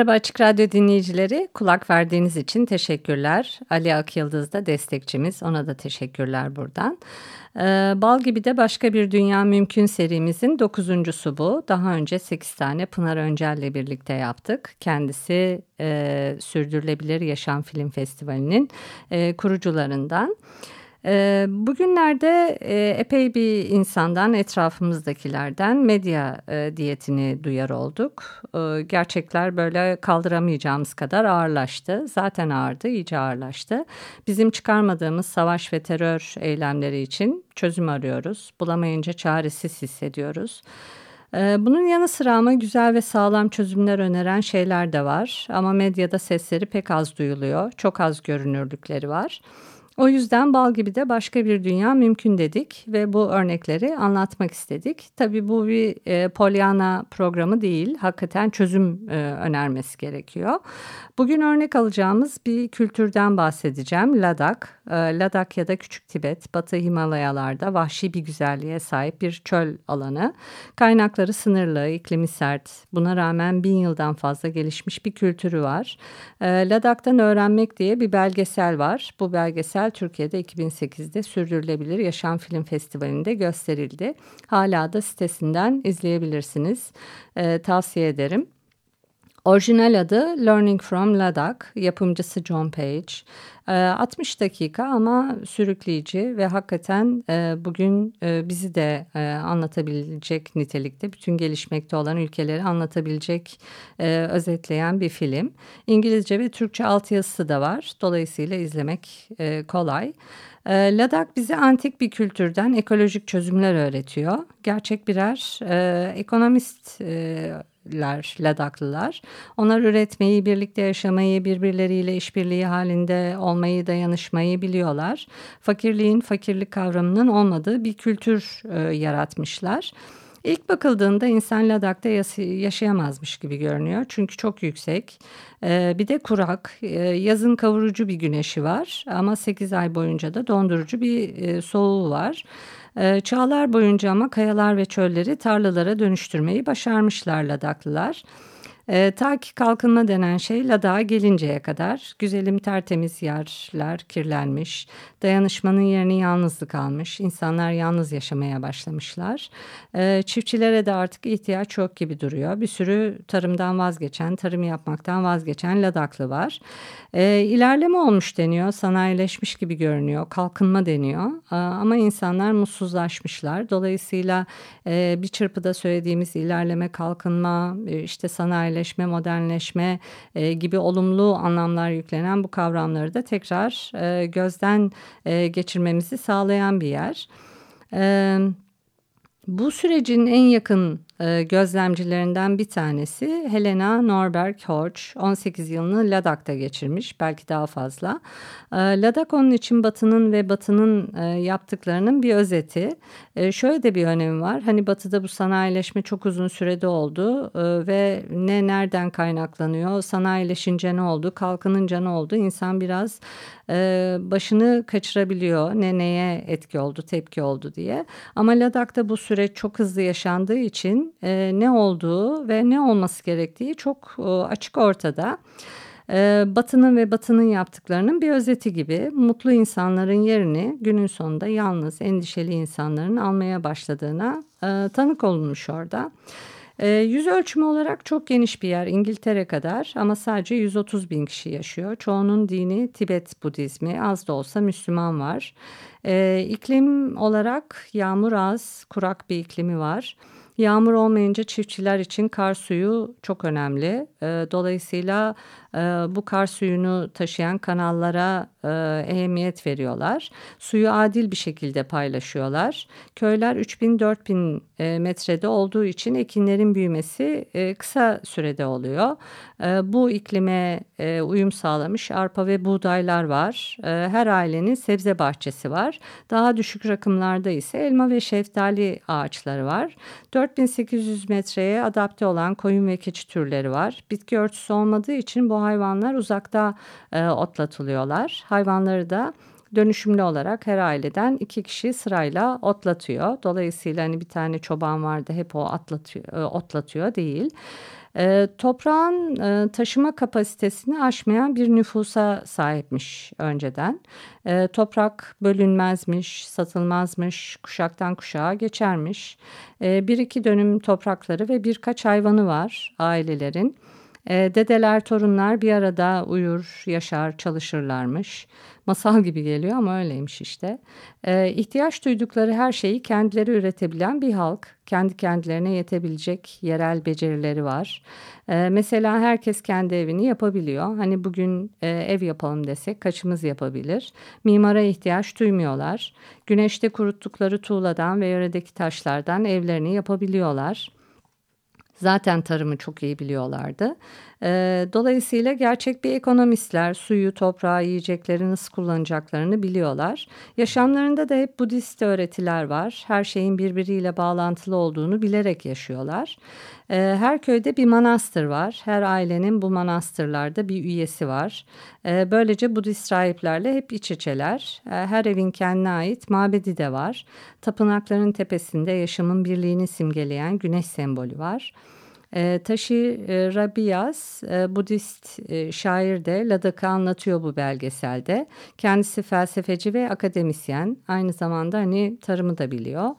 Merhaba Açık Radyo dinleyicileri. Kulak verdiğiniz için teşekkürler. Ali Akyıldız da destekçimiz. Ona da teşekkürler buradan. Ee, Bal gibi de başka bir dünya mümkün serimizin dokuzuncusu bu. Daha önce sekiz tane Pınar Öncel'le birlikte yaptık. Kendisi e, Sürdürülebilir Yaşam Film Festivali'nin e, kurucularından. Bugünlerde e, epey bir insandan, etrafımızdakilerden medya e, diyetini duyar olduk. Ee, gerçekler böyle kaldıramayacağımız kadar ağırlaştı. Zaten ağırdı, iyice ağırlaştı. Bizim çıkarmadığımız savaş ve terör eylemleri için çözüm arıyoruz. Bulamayınca çaresiz hissediyoruz. Ee, bunun yanı sıra ama güzel ve sağlam çözümler öneren şeyler de var. Ama medyada sesleri pek az duyuluyor. Çok az görünürlükleri var. O yüzden bal gibi de başka bir dünya mümkün dedik ve bu örnekleri anlatmak istedik. Tabii bu bir e, Pollyanna programı değil, hakikaten çözüm e, önermesi gerekiyor. Bugün örnek alacağımız bir kültürden bahsedeceğim. Ladak, e, Ladak ya da Küçük Tibet, Batı Himalayalarda vahşi bir güzelliğe sahip bir çöl alanı. Kaynakları sınırlı, iklimi sert. Buna rağmen bin yıldan fazla gelişmiş bir kültürü var. E, Ladak'tan öğrenmek diye bir belgesel var. Bu belgesel Türkiye'de 2008'de Sürdürülebilir Yaşam Film Festivali'nde gösterildi. Hala da sitesinden izleyebilirsiniz. E, tavsiye ederim. Orijinal adı Learning from Ladakh, yapımcısı John Page. 60 ee, dakika ama sürükleyici ve hakikaten e, bugün e, bizi de e, anlatabilecek nitelikte bütün gelişmekte olan ülkeleri anlatabilecek özetleyen bir film. İngilizce ve Türkçe altyazısı da var. Dolayısıyla izlemek kolay. Ladak bize antik bir kültürden ekolojik çözümler öğretiyor. Gerçek birer ekonomist ler, Ladaklılar. Onlar üretmeyi, birlikte yaşamayı, birbirleriyle işbirliği halinde olmayı, dayanışmayı biliyorlar. Fakirliğin fakirlik kavramının olmadığı bir kültür e, yaratmışlar. İlk bakıldığında insan Ladak'ta yaşayamazmış gibi görünüyor. Çünkü çok yüksek. Ee, bir de kurak. Ee, yazın kavurucu bir güneşi var. Ama 8 ay boyunca da dondurucu bir e, soğuğu var. Ee, çağlar boyunca ama kayalar ve çölleri tarlalara dönüştürmeyi başarmışlar Ladaklılar. E, ta ki kalkınma denen şey Ladak'a gelinceye kadar güzelim tertemiz yerler kirlenmiş, dayanışmanın yerini yalnızlık almış, insanlar yalnız yaşamaya başlamışlar. E, çiftçilere de artık ihtiyaç çok gibi duruyor. Bir sürü tarımdan vazgeçen, tarım yapmaktan vazgeçen Ladaklı var. E, ilerleme olmuş deniyor, sanayileşmiş gibi görünüyor, kalkınma deniyor. E, ama insanlar mutsuzlaşmışlar. Dolayısıyla e, bir çırpıda söylediğimiz ilerleme, kalkınma, e, işte sanayileşme, modernleşme, modernleşme e, gibi olumlu anlamlar yüklenen bu kavramları da tekrar e, gözden e, geçirmemizi sağlayan bir yer. Evet. Bu sürecin en yakın e, gözlemcilerinden bir tanesi Helena Norberg Horch 18 yılını Ladak'ta geçirmiş belki daha fazla. E, Ladak onun için Batı'nın ve Batı'nın e, yaptıklarının bir özeti. E, şöyle de bir önemi var hani Batı'da bu sanayileşme çok uzun sürede oldu e, ve ne nereden kaynaklanıyor sanayileşince ne oldu kalkınınca ne oldu insan biraz e, başını kaçırabiliyor ne neye etki oldu tepki oldu diye. Ama Ladak'ta bu süreç çok hızlı yaşandığı için e, ne olduğu ve ne olması gerektiği çok e, açık ortada. E, Batı'nın ve Batı'nın yaptıklarının bir özeti gibi mutlu insanların yerini günün sonunda yalnız endişeli insanların almaya başladığına e, tanık olunmuş orada. E, yüz ölçümü olarak çok geniş bir yer İngiltere kadar ama sadece 130 bin kişi yaşıyor. Çoğunun dini Tibet Budizmi az da olsa Müslüman var. E, iklim olarak yağmur az kurak bir iklimi var. Yağmur olmayınca çiftçiler için kar suyu çok önemli. E, dolayısıyla e, bu kar suyunu taşıyan kanallara e, ehemmiyet veriyorlar. Suyu adil bir şekilde paylaşıyorlar. Köyler 3000-4000 e, metrede olduğu için ekinlerin büyümesi e, kısa sürede oluyor. Bu iklime uyum sağlamış arpa ve buğdaylar var. Her ailenin sebze bahçesi var. Daha düşük rakımlarda ise elma ve şeftali ağaçları var. 4800 metreye adapte olan koyun ve keçi türleri var. Bitki örtüsü olmadığı için bu hayvanlar uzakta e, otlatılıyorlar. Hayvanları da dönüşümlü olarak her aileden iki kişi sırayla otlatıyor. Dolayısıyla hani bir tane çoban vardı hep o atlatıyor, e, otlatıyor değil. E, toprağın e, taşıma kapasitesini aşmayan bir nüfusa sahipmiş önceden. E, toprak bölünmezmiş, satılmazmış, kuşaktan kuşağa geçermiş. E, bir iki dönüm toprakları ve birkaç hayvanı var ailelerin. E, dedeler, torunlar bir arada uyur, yaşar, çalışırlarmış. Masal gibi geliyor ama öyleymiş işte. E, ihtiyaç duydukları her şeyi kendileri üretebilen bir halk. Kendi kendilerine yetebilecek yerel becerileri var. E, mesela herkes kendi evini yapabiliyor. Hani bugün e, ev yapalım desek kaçımız yapabilir? Mimara ihtiyaç duymuyorlar. Güneşte kuruttukları tuğladan ve yöredeki taşlardan evlerini yapabiliyorlar. Zaten tarımı çok iyi biliyorlardı. E, dolayısıyla gerçek bir ekonomistler suyu, toprağı, yiyecekleri nasıl kullanacaklarını biliyorlar. Yaşamlarında da hep Budist öğretiler var. Her şeyin birbiriyle bağlantılı olduğunu bilerek yaşıyorlar. E, her köyde bir manastır var. Her ailenin bu manastırlarda bir üyesi var. E, böylece Budist rahiplerle hep iç içeler. E, her evin kendine ait mabedi de var. Tapınakların tepesinde yaşamın birliğini simgeleyen güneş sembolü var. E, Tashi e, e, Budist e, şair de Ladak'ı anlatıyor bu belgeselde. Kendisi felsefeci ve akademisyen. Aynı zamanda hani tarımı da biliyor.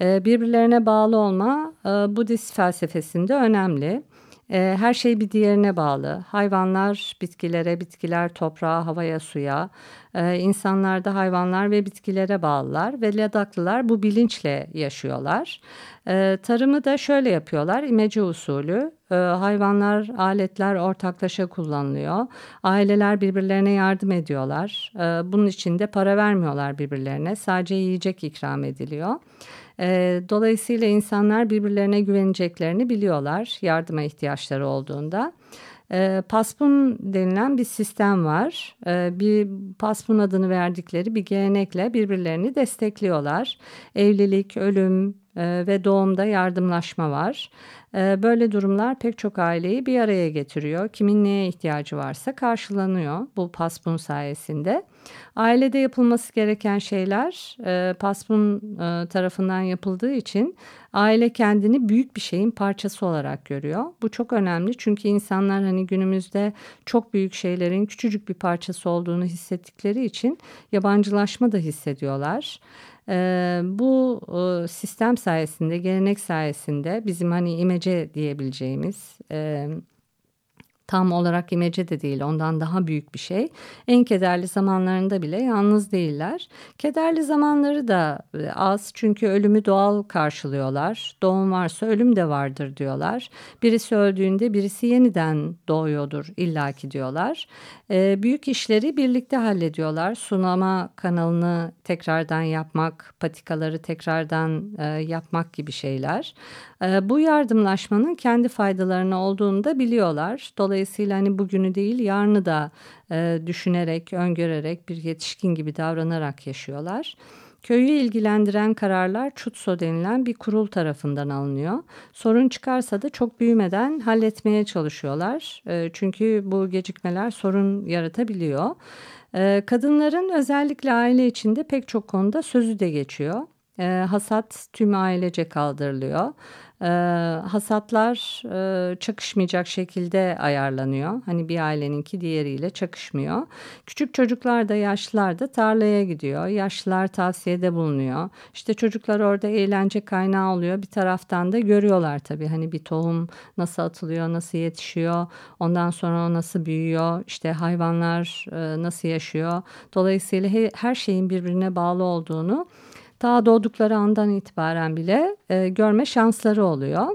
E, birbirlerine bağlı olma e, Budist felsefesinde önemli. E, her şey bir diğerine bağlı. Hayvanlar bitkilere, bitkiler toprağa, havaya, suya. E, insanlar da hayvanlar ve bitkilere bağlılar ve Ladaklılar bu bilinçle yaşıyorlar. E, tarımı da şöyle yapıyorlar. İmece usulü. E, hayvanlar, aletler ortaklaşa kullanılıyor. Aileler birbirlerine yardım ediyorlar. E, bunun için de para vermiyorlar birbirlerine. Sadece yiyecek ikram ediliyor. E, dolayısıyla insanlar birbirlerine güveneceklerini biliyorlar yardıma ihtiyaçları olduğunda. E, PASPUN denilen bir sistem var. E, bir PASPUN adını verdikleri bir gelenekle birbirlerini destekliyorlar. Evlilik, ölüm ve doğumda yardımlaşma var. E, böyle durumlar pek çok aileyi bir araya getiriyor. Kimin neye ihtiyacı varsa karşılanıyor bu PASPUN sayesinde. Ailede yapılması gereken şeyler e, PASPUN e, tarafından yapıldığı için aile kendini büyük bir şeyin parçası olarak görüyor. Bu çok önemli çünkü insanlar hani günümüzde çok büyük şeylerin küçücük bir parçası olduğunu hissettikleri için yabancılaşma da hissediyorlar. Bu sistem sayesinde, gelenek sayesinde bizim hani imece diyebileceğimiz... tam olarak imece de değil ondan daha büyük bir şey. En kederli zamanlarında bile yalnız değiller. Kederli zamanları da e, az çünkü ölümü doğal karşılıyorlar. Doğum varsa ölüm de vardır diyorlar. Birisi öldüğünde birisi yeniden doğuyordur illaki diyorlar. E, büyük işleri birlikte hallediyorlar. Sunama kanalını tekrardan yapmak, patikaları tekrardan e, yapmak gibi şeyler. E, bu yardımlaşmanın kendi faydalarını olduğunu da biliyorlar. Dolayısıyla hani bugünü değil yarını da e, düşünerek, öngörerek bir yetişkin gibi davranarak yaşıyorlar. Köyü ilgilendiren kararlar Çutso denilen bir kurul tarafından alınıyor. Sorun çıkarsa da çok büyümeden halletmeye çalışıyorlar. E, çünkü bu gecikmeler sorun yaratabiliyor. E, kadınların özellikle aile içinde pek çok konuda sözü de geçiyor. E, hasat tüm ailece kaldırılıyor. E, hasatlar e, çakışmayacak şekilde ayarlanıyor. Hani bir aileninki diğeriyle çakışmıyor. Küçük çocuklar da yaşlılar da tarlaya gidiyor. Yaşlılar tavsiyede bulunuyor. İşte çocuklar orada eğlence kaynağı oluyor. Bir taraftan da görüyorlar tabii hani bir tohum nasıl atılıyor, nasıl yetişiyor. Ondan sonra o nasıl büyüyor. İşte hayvanlar e, nasıl yaşıyor. Dolayısıyla he, her şeyin birbirine bağlı olduğunu daha doğdukları andan itibaren bile e, görme şansları oluyor.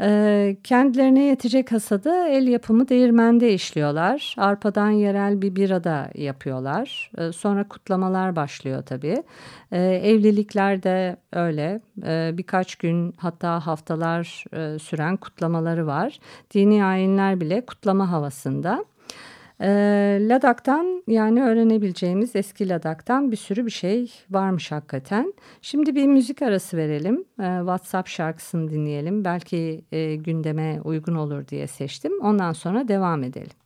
E, kendilerine yetecek hasadı el yapımı değirmende işliyorlar. Arpadan yerel bir birada yapıyorlar. E, sonra kutlamalar başlıyor tabii. E, evlilikler de öyle. E, birkaç gün hatta haftalar e, süren kutlamaları var. Dini ayinler bile kutlama havasında. E, Ladak'tan yani öğrenebileceğimiz eski Ladak'tan bir sürü bir şey varmış hakikaten. Şimdi bir müzik arası verelim. E, WhatsApp şarkısını dinleyelim. Belki e, gündeme uygun olur diye seçtim. Ondan sonra devam edelim.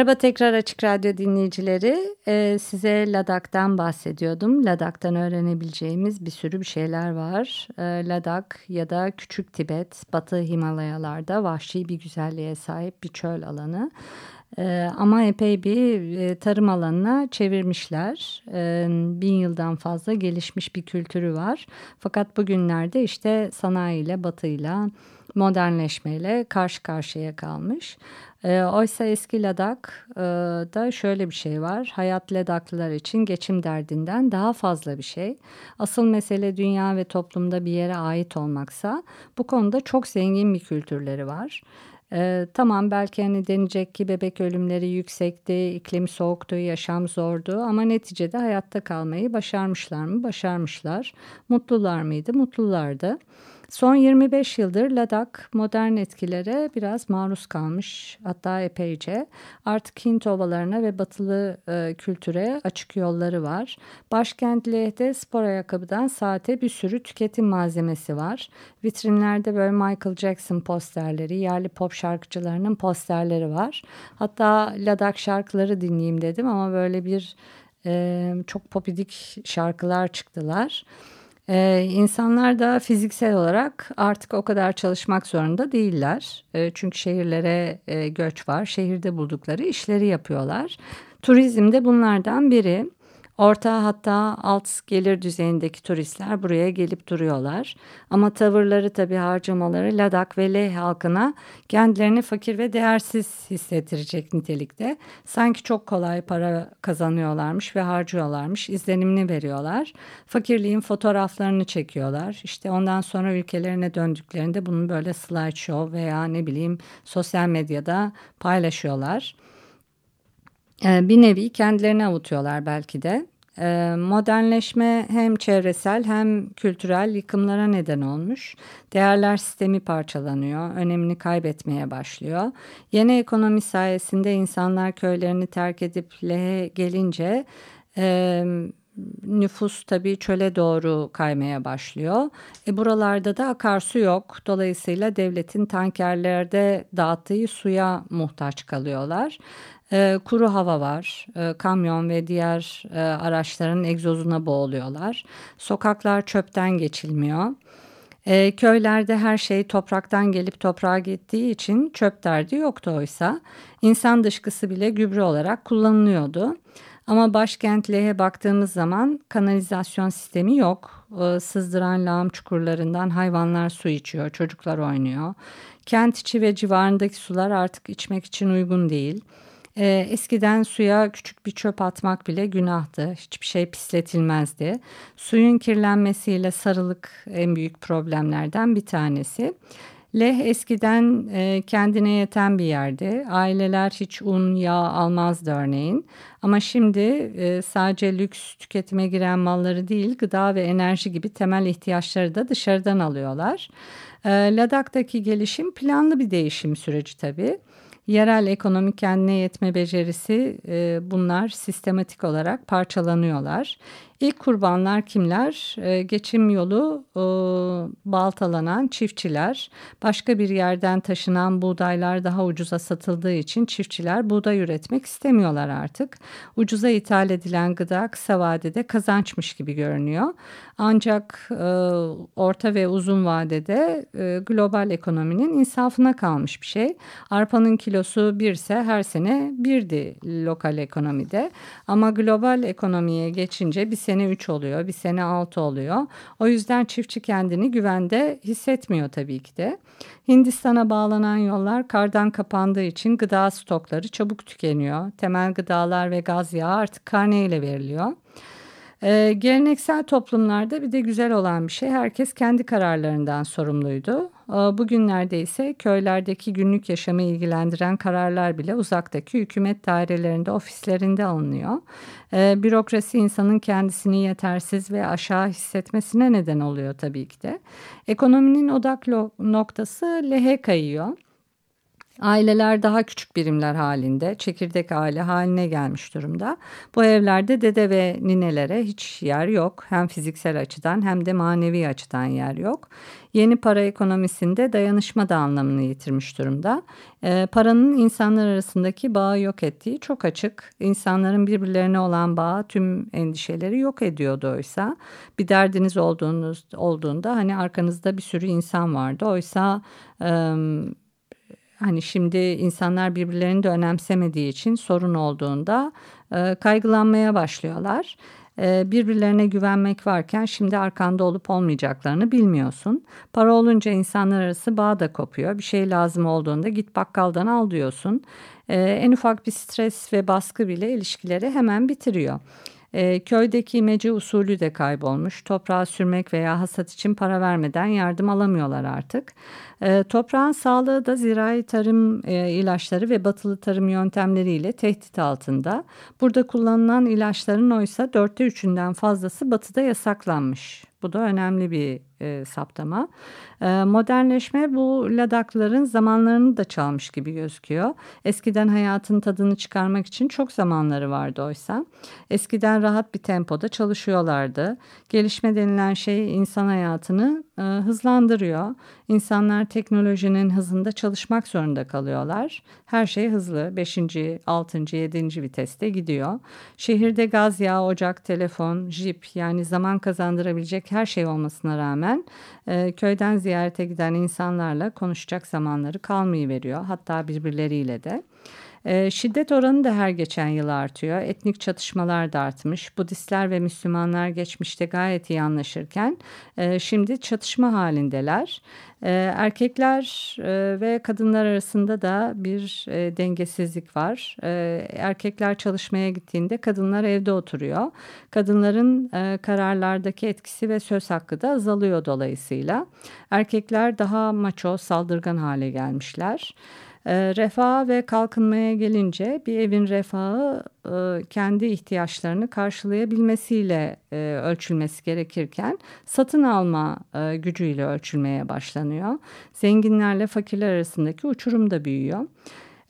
Merhaba tekrar Açık Radyo dinleyicileri. Ee, size Ladak'tan bahsediyordum. Ladak'tan öğrenebileceğimiz bir sürü bir şeyler var. Ee, Ladak ya da Küçük Tibet, Batı Himalayalarda vahşi bir güzelliğe sahip bir çöl alanı. Ee, ama epey bir e, tarım alanına çevirmişler. Ee, bin yıldan fazla gelişmiş bir kültürü var. Fakat bugünlerde işte sanayiyle, batıyla, modernleşmeyle karşı karşıya kalmış. E, oysa eski Ladak e, da şöyle bir şey var. Hayat Ladaklılar için geçim derdinden daha fazla bir şey. Asıl mesele dünya ve toplumda bir yere ait olmaksa bu konuda çok zengin bir kültürleri var. Ee, tamam belki hani denecek ki bebek ölümleri yüksekti, iklim soğuktu, yaşam zordu ama neticede hayatta kalmayı başarmışlar mı? Başarmışlar. Mutlular mıydı? Mutlulardı. Son 25 yıldır Ladak modern etkilere biraz maruz kalmış hatta epeyce. Artık Hint ovalarına ve batılı e, kültüre açık yolları var. Başkent Leh'de spor ayakkabıdan saate bir sürü tüketim malzemesi var. Vitrinlerde böyle Michael Jackson posterleri, yerli pop şarkıcılarının posterleri var. Hatta Ladak şarkıları dinleyeyim dedim ama böyle bir e, çok popidik şarkılar çıktılar. Ee, insanlar da fiziksel olarak artık o kadar çalışmak zorunda değiller. Ee, çünkü şehirlere e, göç var. Şehirde buldukları işleri yapıyorlar. Turizm de bunlardan biri. Orta hatta alt gelir düzeyindeki turistler buraya gelip duruyorlar. Ama tavırları tabii harcamaları Ladak ve Leh halkına kendilerini fakir ve değersiz hissettirecek nitelikte. Sanki çok kolay para kazanıyorlarmış ve harcıyorlarmış izlenimini veriyorlar. Fakirliğin fotoğraflarını çekiyorlar. İşte ondan sonra ülkelerine döndüklerinde bunu böyle slideshow veya ne bileyim sosyal medyada paylaşıyorlar. Ee, bir nevi kendilerini avutuyorlar belki de. Ee, modernleşme hem çevresel hem kültürel yıkımlara neden olmuş. Değerler sistemi parçalanıyor, önemini kaybetmeye başlıyor. Yeni ekonomi sayesinde insanlar köylerini terk edip lehe gelince e, nüfus tabii çöle doğru kaymaya başlıyor. E buralarda da akarsu yok. Dolayısıyla devletin tankerlerde dağıttığı suya muhtaç kalıyorlar. E, kuru hava var. E, kamyon ve diğer e, araçların egzozuna boğuluyorlar. Sokaklar çöpten geçilmiyor. E, köylerde her şey topraktan gelip toprağa gittiği için çöp derdi yoktu oysa. İnsan dışkısı bile gübre olarak kullanılıyordu. Ama başkent Leh'e baktığımız zaman kanalizasyon sistemi yok. E, sızdıran lağım çukurlarından hayvanlar su içiyor, çocuklar oynuyor. Kent içi ve civarındaki sular artık içmek için uygun değil. E, eskiden suya küçük bir çöp atmak bile günahtı. Hiçbir şey pisletilmezdi. Suyun kirlenmesiyle sarılık en büyük problemlerden bir tanesi. Leh eskiden e, kendine yeten bir yerdi. Aileler hiç un, yağ almazdı örneğin. Ama şimdi e, sadece lüks tüketime giren malları değil, gıda ve enerji gibi temel ihtiyaçları da dışarıdan alıyorlar. E, Ladak'taki gelişim planlı bir değişim süreci tabii yerel ekonomik kendine yetme becerisi e, bunlar sistematik olarak parçalanıyorlar. İlk kurbanlar kimler? Ee, geçim yolu e, baltalanan çiftçiler. Başka bir yerden taşınan buğdaylar daha ucuza satıldığı için çiftçiler buğday üretmek istemiyorlar artık. Ucuza ithal edilen gıda kısa vadede kazançmış gibi görünüyor. Ancak e, orta ve uzun vadede e, global ekonominin insafına kalmış bir şey. Arpanın kilosu birse her sene birdi lokal ekonomide. Ama global ekonomiye geçince bir sene 3 oluyor, bir sene 6 oluyor. O yüzden çiftçi kendini güvende hissetmiyor tabii ki de. Hindistan'a bağlanan yollar kardan kapandığı için gıda stokları çabuk tükeniyor. Temel gıdalar ve gaz yağı artık karneyle veriliyor. Ee, geleneksel toplumlarda bir de güzel olan bir şey herkes kendi kararlarından sorumluydu. Ee, bugünlerde ise köylerdeki günlük yaşamı ilgilendiren kararlar bile uzaktaki hükümet dairelerinde, ofislerinde alınıyor. Ee, bürokrasi insanın kendisini yetersiz ve aşağı hissetmesine neden oluyor tabii ki de. Ekonominin odak noktası lehe kayıyor. Aileler daha küçük birimler halinde, çekirdek aile haline gelmiş durumda. Bu evlerde dede ve ninelere hiç yer yok. Hem fiziksel açıdan hem de manevi açıdan yer yok. Yeni para ekonomisinde dayanışma da anlamını yitirmiş durumda. E, paranın insanlar arasındaki bağı yok ettiği çok açık. İnsanların birbirlerine olan bağı tüm endişeleri yok ediyordu oysa. Bir derdiniz olduğunuz olduğunda hani arkanızda bir sürü insan vardı. Oysa e, hani şimdi insanlar birbirlerini de önemsemediği için sorun olduğunda e, kaygılanmaya başlıyorlar. E, birbirlerine güvenmek varken şimdi arkanda olup olmayacaklarını bilmiyorsun. Para olunca insanlar arası bağ da kopuyor. Bir şey lazım olduğunda git bakkaldan al diyorsun. E, en ufak bir stres ve baskı bile ilişkileri hemen bitiriyor. E, köydeki imece usulü de kaybolmuş. Toprağa sürmek veya hasat için para vermeden yardım alamıyorlar artık. E, toprağın sağlığı da zirai tarım e, ilaçları ve batılı tarım yöntemleriyle tehdit altında. Burada kullanılan ilaçların oysa dörtte üçünden fazlası batıda yasaklanmış. Bu da önemli bir e, saptama. E, modernleşme bu ladakların zamanlarını da çalmış gibi gözüküyor. Eskiden hayatın tadını çıkarmak için çok zamanları vardı oysa. Eskiden rahat bir tempoda çalışıyorlardı. Gelişme denilen şey insan hayatını e, hızlandırıyor. İnsanlar teknolojinin hızında çalışmak zorunda kalıyorlar. Her şey hızlı. 5. 6. 7. viteste gidiyor. Şehirde gaz, yağ, ocak, telefon, jip yani zaman kazandırabilecek her şey olmasına rağmen e, köyden ziyarete giden insanlarla konuşacak zamanları kalmayıveriyor. Hatta birbirleriyle de. E, şiddet oranı da her geçen yıl artıyor. Etnik çatışmalar da artmış. Budistler ve Müslümanlar geçmişte gayet iyi anlaşırken e, şimdi çatışma halindeler. E, erkekler e, ve kadınlar arasında da bir e, dengesizlik var. E, erkekler çalışmaya gittiğinde kadınlar evde oturuyor. Kadınların e, kararlardaki etkisi ve söz hakkı da azalıyor dolayısıyla. Erkekler daha maço, saldırgan hale gelmişler. E, refaha ve kalkınmaya gelince bir evin refahı e, kendi ihtiyaçlarını karşılayabilmesiyle e, ölçülmesi gerekirken satın alma e, gücüyle ölçülmeye başlanıyor. Zenginlerle fakirler arasındaki uçurum da büyüyor.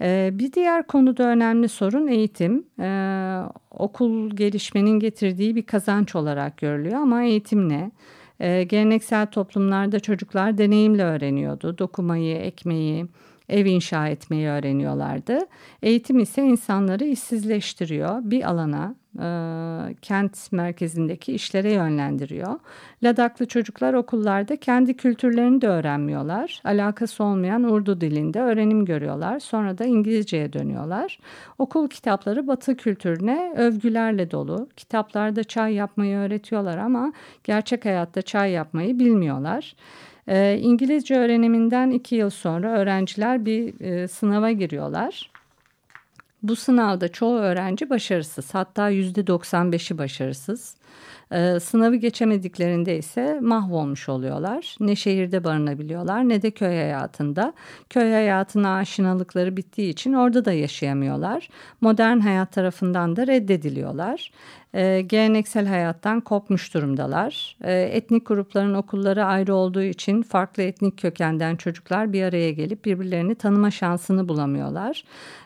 E, bir diğer konuda önemli sorun eğitim. E, okul gelişmenin getirdiği bir kazanç olarak görülüyor ama eğitim ne? Geleneksel toplumlarda çocuklar deneyimle öğreniyordu. Dokumayı, ekmeği, ev inşa etmeyi öğreniyorlardı. Eğitim ise insanları işsizleştiriyor. Bir alana e, kent merkezindeki işlere yönlendiriyor. Ladaklı çocuklar okullarda kendi kültürlerini de öğrenmiyorlar. Alakası olmayan Urdu dilinde öğrenim görüyorlar. Sonra da İngilizceye dönüyorlar. Okul kitapları Batı kültürüne övgülerle dolu. Kitaplarda çay yapmayı öğretiyorlar ama gerçek hayatta çay yapmayı bilmiyorlar. E, İngilizce öğreniminden iki yıl sonra öğrenciler bir e, sınava giriyorlar. Bu sınavda çoğu öğrenci başarısız hatta yüzde 95'i başarısız. Ee, sınavı geçemediklerinde ise mahvolmuş oluyorlar. Ne şehirde barınabiliyorlar ne de köy hayatında. Köy hayatına aşinalıkları bittiği için orada da yaşayamıyorlar. Modern hayat tarafından da reddediliyorlar e, geleneksel hayattan kopmuş durumdalar. E, etnik grupların okulları ayrı olduğu için farklı etnik kökenden çocuklar bir araya gelip birbirlerini tanıma şansını bulamıyorlar.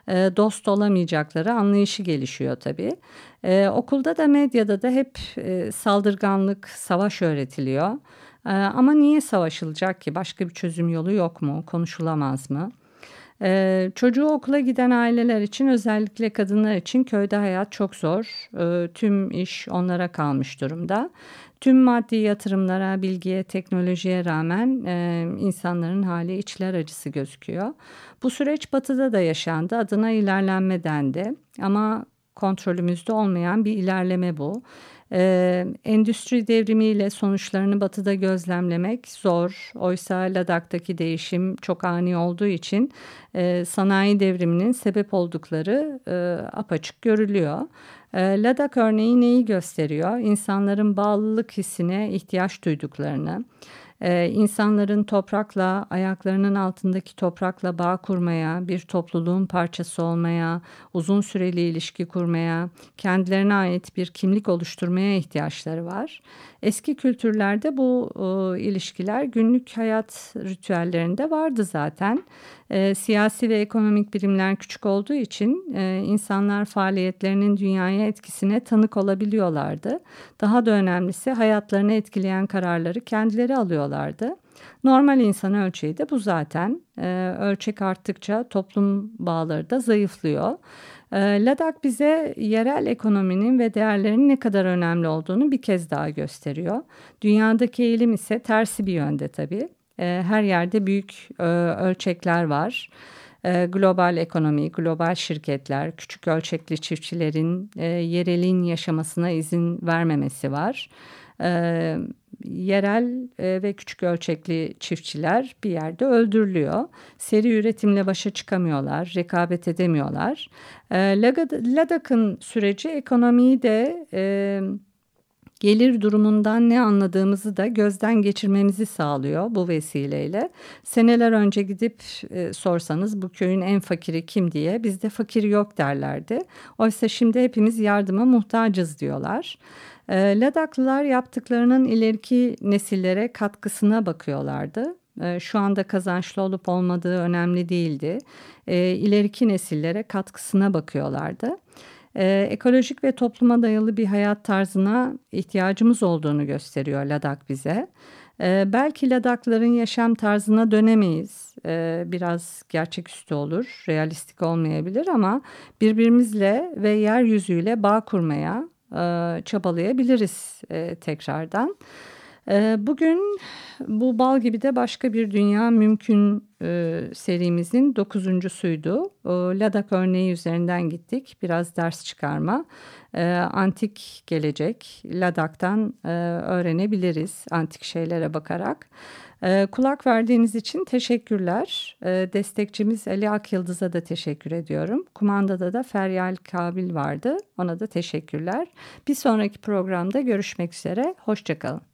E, dost olamayacakları anlayışı gelişiyor tabii. E, okulda da medyada da hep e, saldırganlık, savaş öğretiliyor. E, ama niye savaşılacak ki? Başka bir çözüm yolu yok mu? Konuşulamaz mı? Ee, çocuğu okula giden aileler için özellikle kadınlar için köyde hayat çok zor. Ee, tüm iş onlara kalmış durumda. Tüm maddi yatırımlara, bilgiye, teknolojiye rağmen e, insanların hali içler acısı gözüküyor. Bu süreç batıda da yaşandı. Adına ilerlenme dendi. Ama kontrolümüzde olmayan bir ilerleme bu. Ee, endüstri devrimiyle sonuçlarını batıda gözlemlemek zor. Oysa Ladak'taki değişim çok ani olduğu için e, sanayi devriminin sebep oldukları e, apaçık görülüyor. E, Ladak örneği neyi gösteriyor? İnsanların bağlılık hissine ihtiyaç duyduklarını, Ee, insanların toprakla, ayaklarının altındaki toprakla bağ kurmaya, bir topluluğun parçası olmaya, uzun süreli ilişki kurmaya, kendilerine ait bir kimlik oluşturmaya ihtiyaçları var. Eski kültürlerde bu e, ilişkiler günlük hayat ritüellerinde vardı zaten. E, siyasi ve ekonomik birimler küçük olduğu için e, insanlar faaliyetlerinin dünyaya etkisine tanık olabiliyorlardı. Daha da önemlisi hayatlarını etkileyen kararları kendileri alıyorlardı. Normal insan ölçeği de bu zaten. E, ölçek arttıkça toplum bağları da zayıflıyor. E, Ladak bize yerel ekonominin ve değerlerin ne kadar önemli olduğunu bir kez daha gösteriyor. Dünyadaki eğilim ise tersi bir yönde tabii. E, her yerde büyük e, ölçekler var. Global ekonomi, global şirketler, küçük ölçekli çiftçilerin e, yerelin yaşamasına izin vermemesi var. E, yerel e, ve küçük ölçekli çiftçiler bir yerde öldürülüyor. Seri üretimle başa çıkamıyorlar, rekabet edemiyorlar. E, Ladak'ın süreci ekonomiyi de... E, gelir durumundan ne anladığımızı da gözden geçirmemizi sağlıyor bu vesileyle. Seneler önce gidip e, sorsanız bu köyün en fakiri kim diye bizde fakir yok derlerdi. Oysa şimdi hepimiz yardıma muhtacız diyorlar. E, Ladaklılar yaptıklarının ileriki nesillere katkısına bakıyorlardı. E, şu anda kazançlı olup olmadığı önemli değildi. E, ileriki nesillere katkısına bakıyorlardı ekolojik ve topluma dayalı bir hayat tarzına ihtiyacımız olduğunu gösteriyor Ladak bize. Belki Ladakların yaşam tarzına dönemeyiz. Biraz gerçeküstü olur, realistik olmayabilir ama birbirimizle ve yeryüzüyle bağ kurmaya çabalayabiliriz tekrardan. Ee, bugün bu bal gibi de başka bir dünya mümkün e, serimizin dokuzuncusuydu. Ladak örneği üzerinden gittik. Biraz ders çıkarma. Ee, antik gelecek Ladak'tan e, öğrenebiliriz antik şeylere bakarak. Ee, kulak verdiğiniz için teşekkürler. Destekçimiz Ali Akyıldız'a da teşekkür ediyorum. Kumandada da Feryal Kabil vardı. Ona da teşekkürler. Bir sonraki programda görüşmek üzere. Hoşçakalın.